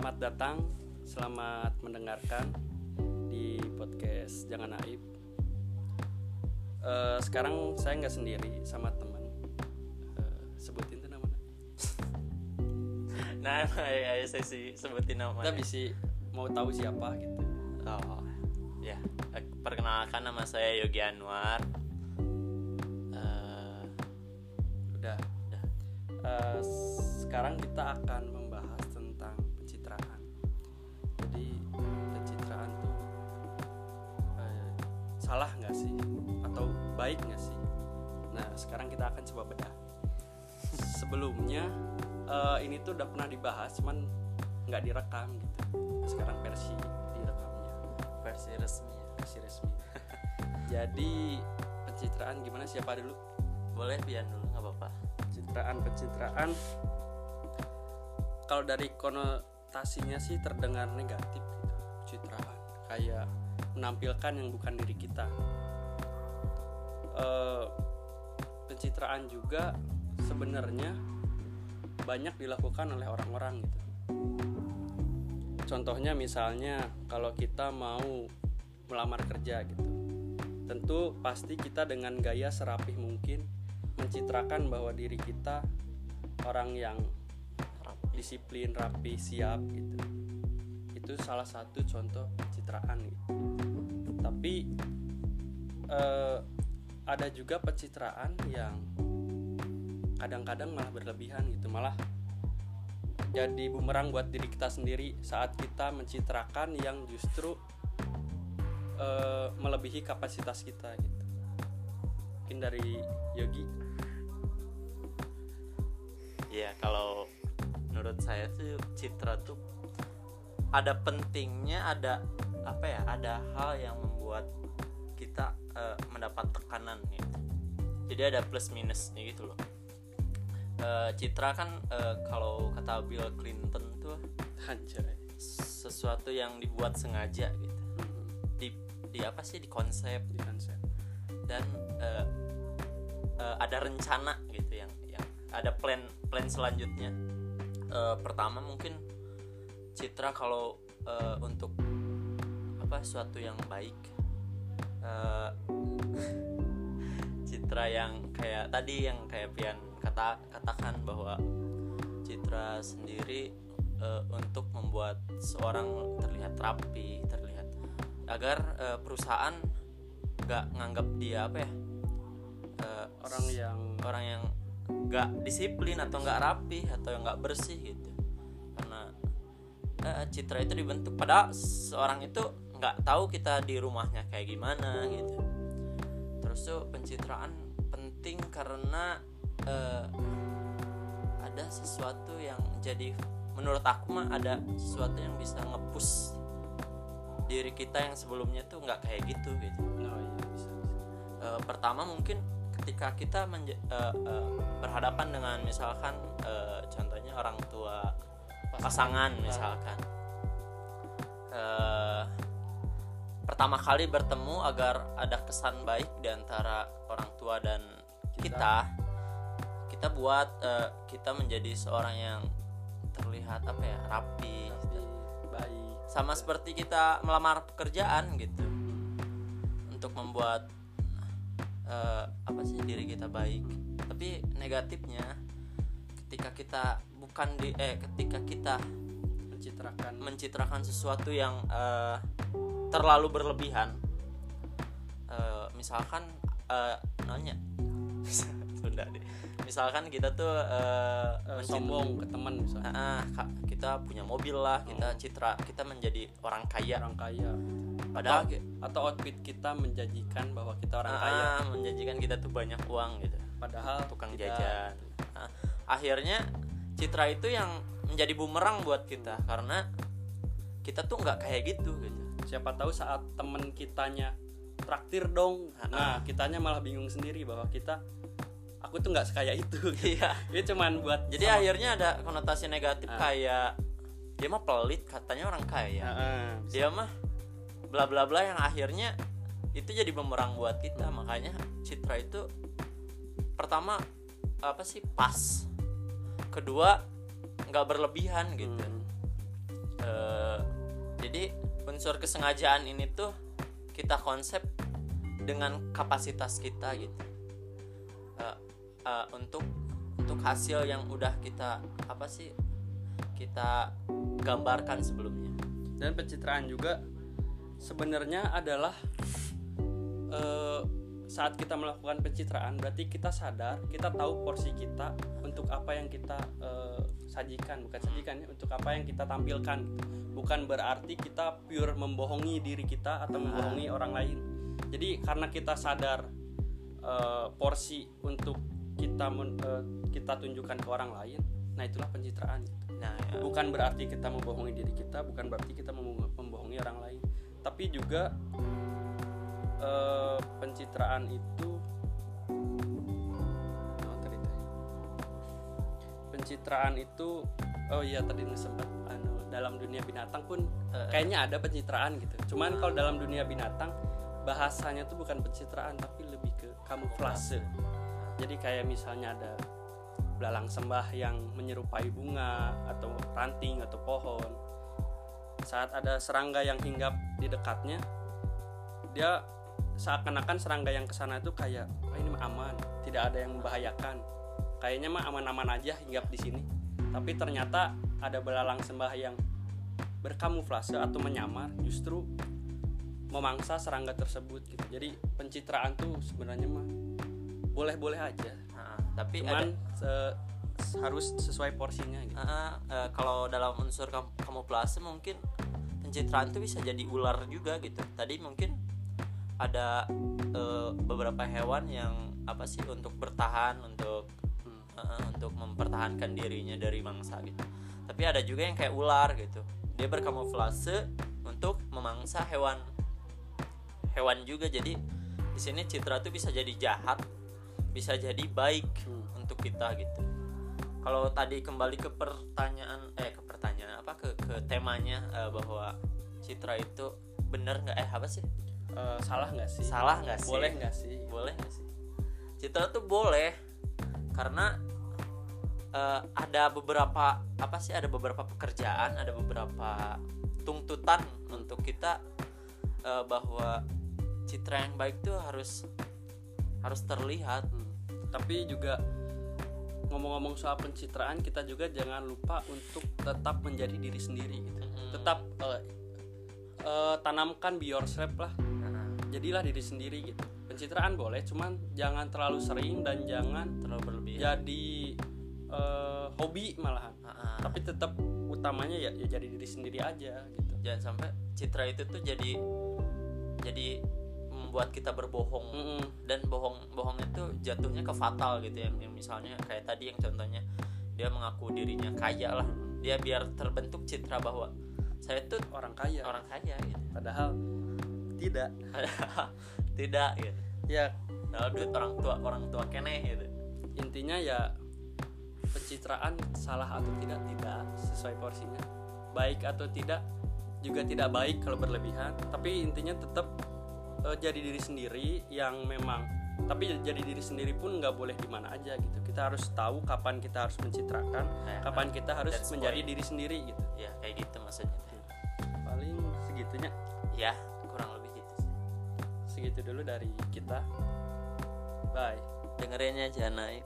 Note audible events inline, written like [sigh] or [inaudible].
Selamat datang, selamat mendengarkan di podcast Jangan Aib. Eh, sekarang saya nggak sendiri sama teman. Eh, sebutin tuh namanya. Nah, [laughs] ya, ya, saya sih sebutin Kita namanya. bisa mau tahu siapa gitu. Oh, ya. Perkenalkan nama saya Yogi Anwar. Eh, Udah. udah. Eh, sekarang kita akan nggak sih atau baik nggak sih? Nah sekarang kita akan coba bedah. Sebelumnya eh, ini tuh udah pernah dibahas, cuman nggak direkam gitu. Sekarang versi direkamnya, Versi resmi. versi resmi. [laughs] Jadi pencitraan gimana siapa dulu? Boleh pian dulu nggak apa-apa. pencitraan pencitraan kalau dari konotasinya sih terdengar negatif gitu pencitraan kayak menampilkan yang bukan diri kita Eh, pencitraan juga sebenarnya banyak dilakukan oleh orang-orang gitu contohnya misalnya kalau kita mau melamar kerja gitu tentu pasti kita dengan gaya serapih mungkin mencitrakan bahwa diri kita orang yang disiplin, rapi, siap gitu. Itu salah satu contoh pencitraan gitu. Tapi eh, ada juga pencitraan yang kadang-kadang malah berlebihan gitu, malah jadi bumerang buat diri kita sendiri saat kita mencitrakan yang justru eh, melebihi kapasitas kita gitu. Mungkin dari Yogi Ya, kalau menurut saya tuh citra tuh ada pentingnya, ada apa ya? Ada hal yang membuat kita eh, mendapat tekanan gitu. Jadi ada plus minusnya gitu loh. Eh, citra kan eh, kalau kata Bill Clinton tuh Anjay. sesuatu yang dibuat sengaja gitu. Di di apa sih di konsep di konsep. dan eh, eh, ada rencana gitu yang yang ada plan plan selanjutnya Eh, pertama mungkin citra kalau eh, untuk apa suatu yang baik Eh, [laughs] citra yang kayak tadi yang kayak Pian kata katakan bahwa citra sendiri eh, untuk membuat seorang terlihat rapi terlihat agar eh, perusahaan nggak nganggap dia apa ya eh, Orang yang orang yang nggak disiplin atau nggak rapi atau yang nggak bersih gitu. Karena eh, citra itu dibentuk pada seorang itu nggak tahu kita di rumahnya kayak gimana gitu. Terus tuh pencitraan penting karena eh, ada sesuatu yang jadi menurut aku mah ada sesuatu yang bisa ngepush diri kita yang sebelumnya tuh nggak kayak gitu gitu. Oh iya bisa, bisa. Eh, pertama mungkin ketika kita eh, berhadapan dengan misalkan eh, contohnya orang tua pasangan misalkan. Eh, pertama kali bertemu agar ada kesan baik di antara orang tua dan kita. kita. Buat eh, kita menjadi seorang yang terlihat apa ya rapi baik. sama seperti kita melamar pekerjaan gitu. Untuk membuat eh, apa sih diri kita baik. Tapi negatifnya ketika kita bukan di eh ketika kita mencitrakan. mencitrakan sesuatu yang eh, terlalu berlebihan. Eh, misalkan eh, nanya. [laughs] Sunda deh. Misalkan kita tuh mencit- sombong ke teman misalnya. Ka- kita punya mobil lah kita citra kita menjadi orang kaya. Orang kaya. Padahal atau, atau outfit kita menjanjikan bahwa kita orang ah, kaya. menjanjikan kita tuh banyak uang gitu. Padahal tukang tidak. jajan. Ah, akhirnya citra itu yang menjadi bumerang buat kita. Karena kita tuh nggak kayak gitu gitu siapa tahu saat temen kitanya traktir dong. Ah, nah kitanya malah bingung sendiri bahwa kita aku tuh nggak sekaya itu. [laughs] Iya. Itu cuman buat jadi sama- akhirnya ada konotasi negatif Ah. kayak dia mah pelit katanya orang kaya. Ah, ah. dia mah bla bla bla yang akhirnya itu jadi bumerang buat kita. Makanya citra itu pertama apa sih pas. Kedua nggak berlebihan gitu. Hmm. jadi unsur kesengajaan ini tuh kita konsep dengan kapasitas kita gitu. Eh, eh, untuk untuk hasil yang udah kita apa sih kita gambarkan sebelumnya. Dan pencitraan juga sebenarnya adalah eh, saat kita melakukan pencitraan berarti kita sadar kita tahu porsi kita untuk apa yang kita eh, sajikan bukan sajikan ya untuk apa yang kita tampilkan. Bukan berarti kita pure membohongi diri kita atau membohongi orang lain. Jadi karena kita sadar eh, porsi untuk kita men- eh, kita tunjukkan ke orang lain nah itulah pencitraan. Nah ya. bukan berarti kita membohongi diri kita bukan berarti kita membo- membohongi orang lain. Tapi juga eh, pencitraan itu pencitraan itu oh iya tadi sempat anu dalam dunia binatang pun Eh. kayaknya ada pencitraan gitu. Cuman kalau dalam dunia binatang bahasanya tuh bukan pencitraan tapi lebih ke kamuflase. Jadi kayak misalnya ada belalang sembah yang menyerupai bunga atau ranting atau pohon. Saat ada serangga yang hinggap di dekatnya dia seakan-akan serangga yang ke sana itu kayak "Ah, ini aman tidak ada yang membahayakan kayaknya mah aman-aman aja hinggap di sini tapi ternyata ada belalang sembah yang berkamuflase atau menyamar justru memangsa serangga tersebut gitu jadi pencitraan tuh sebenarnya mah boleh-boleh aja Nah, tapi cuman ada se- harus sesuai porsinya gitu. Ah, eh, kalau dalam unsur kam kamuflase mungkin pencitraan itu bisa jadi ular juga gitu. Tadi mungkin ada eh, beberapa hewan yang apa sih untuk bertahan untuk Untuk mempertahankan dirinya dari mangsa gitu. Tapi ada juga yang kayak ular gitu. Dia berkamuflase untuk memangsa hewan hewan juga. Jadi di sini citra itu bisa jadi jahat, bisa jadi baik Hmm. untuk kita gitu kalau tadi kembali ke pertanyaan eh ke pertanyaan apa ke ke temanya eh, bahwa citra itu bener nggak eh apa sih Eh, salah nggak sih salah nggak sih boleh nggak sih boleh nggak sih citra tuh boleh karena eh, ada beberapa apa sih ada beberapa pekerjaan ada beberapa tuntutan untuk kita eh, bahwa citra yang baik tuh harus harus terlihat. Hmm. tapi juga ngomong-ngomong soal pencitraan kita juga jangan lupa untuk tetap menjadi diri sendiri gitu. Mm. tetap eh, eh, tanamkan be yourself lah. Nah, jadilah diri sendiri gitu. Pencitraan boleh cuman jangan terlalu sering dan jangan terlalu berlebihan. jadi eh, hobi malahan. Ah, ah. tapi tetap utamanya ya, ya jadi diri sendiri aja gitu. Jangan sampai citra itu tuh jadi jadi membuat kita berbohong. Mm-mm. dan bohong bohong itu jatuhnya ke fatal gitu yang, yang misalnya kayak tadi yang contohnya dia mengaku dirinya kaya lah. Dia biar terbentuk citra bahwa saya tuh orang kaya. orang kaya gitu. Padahal tidak. [laughs] Tidak gitu. Ya. Kalau duit orang tua orang tua keneh gitu. Intinya ya pencitraan salah atau tidak tidak sesuai porsinya. Baik atau tidak juga tidak baik kalau berlebihan. Tapi intinya tetap eh, jadi diri sendiri yang memang tapi jadi diri sendiri pun nggak boleh di mana aja gitu. Kita harus tahu kapan kita harus mencitrakan Nah, kapan kita harus menjadi point. diri sendiri gitu. Ya kayak gitu maksudnya. Paling segitunya. Ya kurang lebih gitu segitu dulu dari kita. Bye. Dengerinnya jangan naik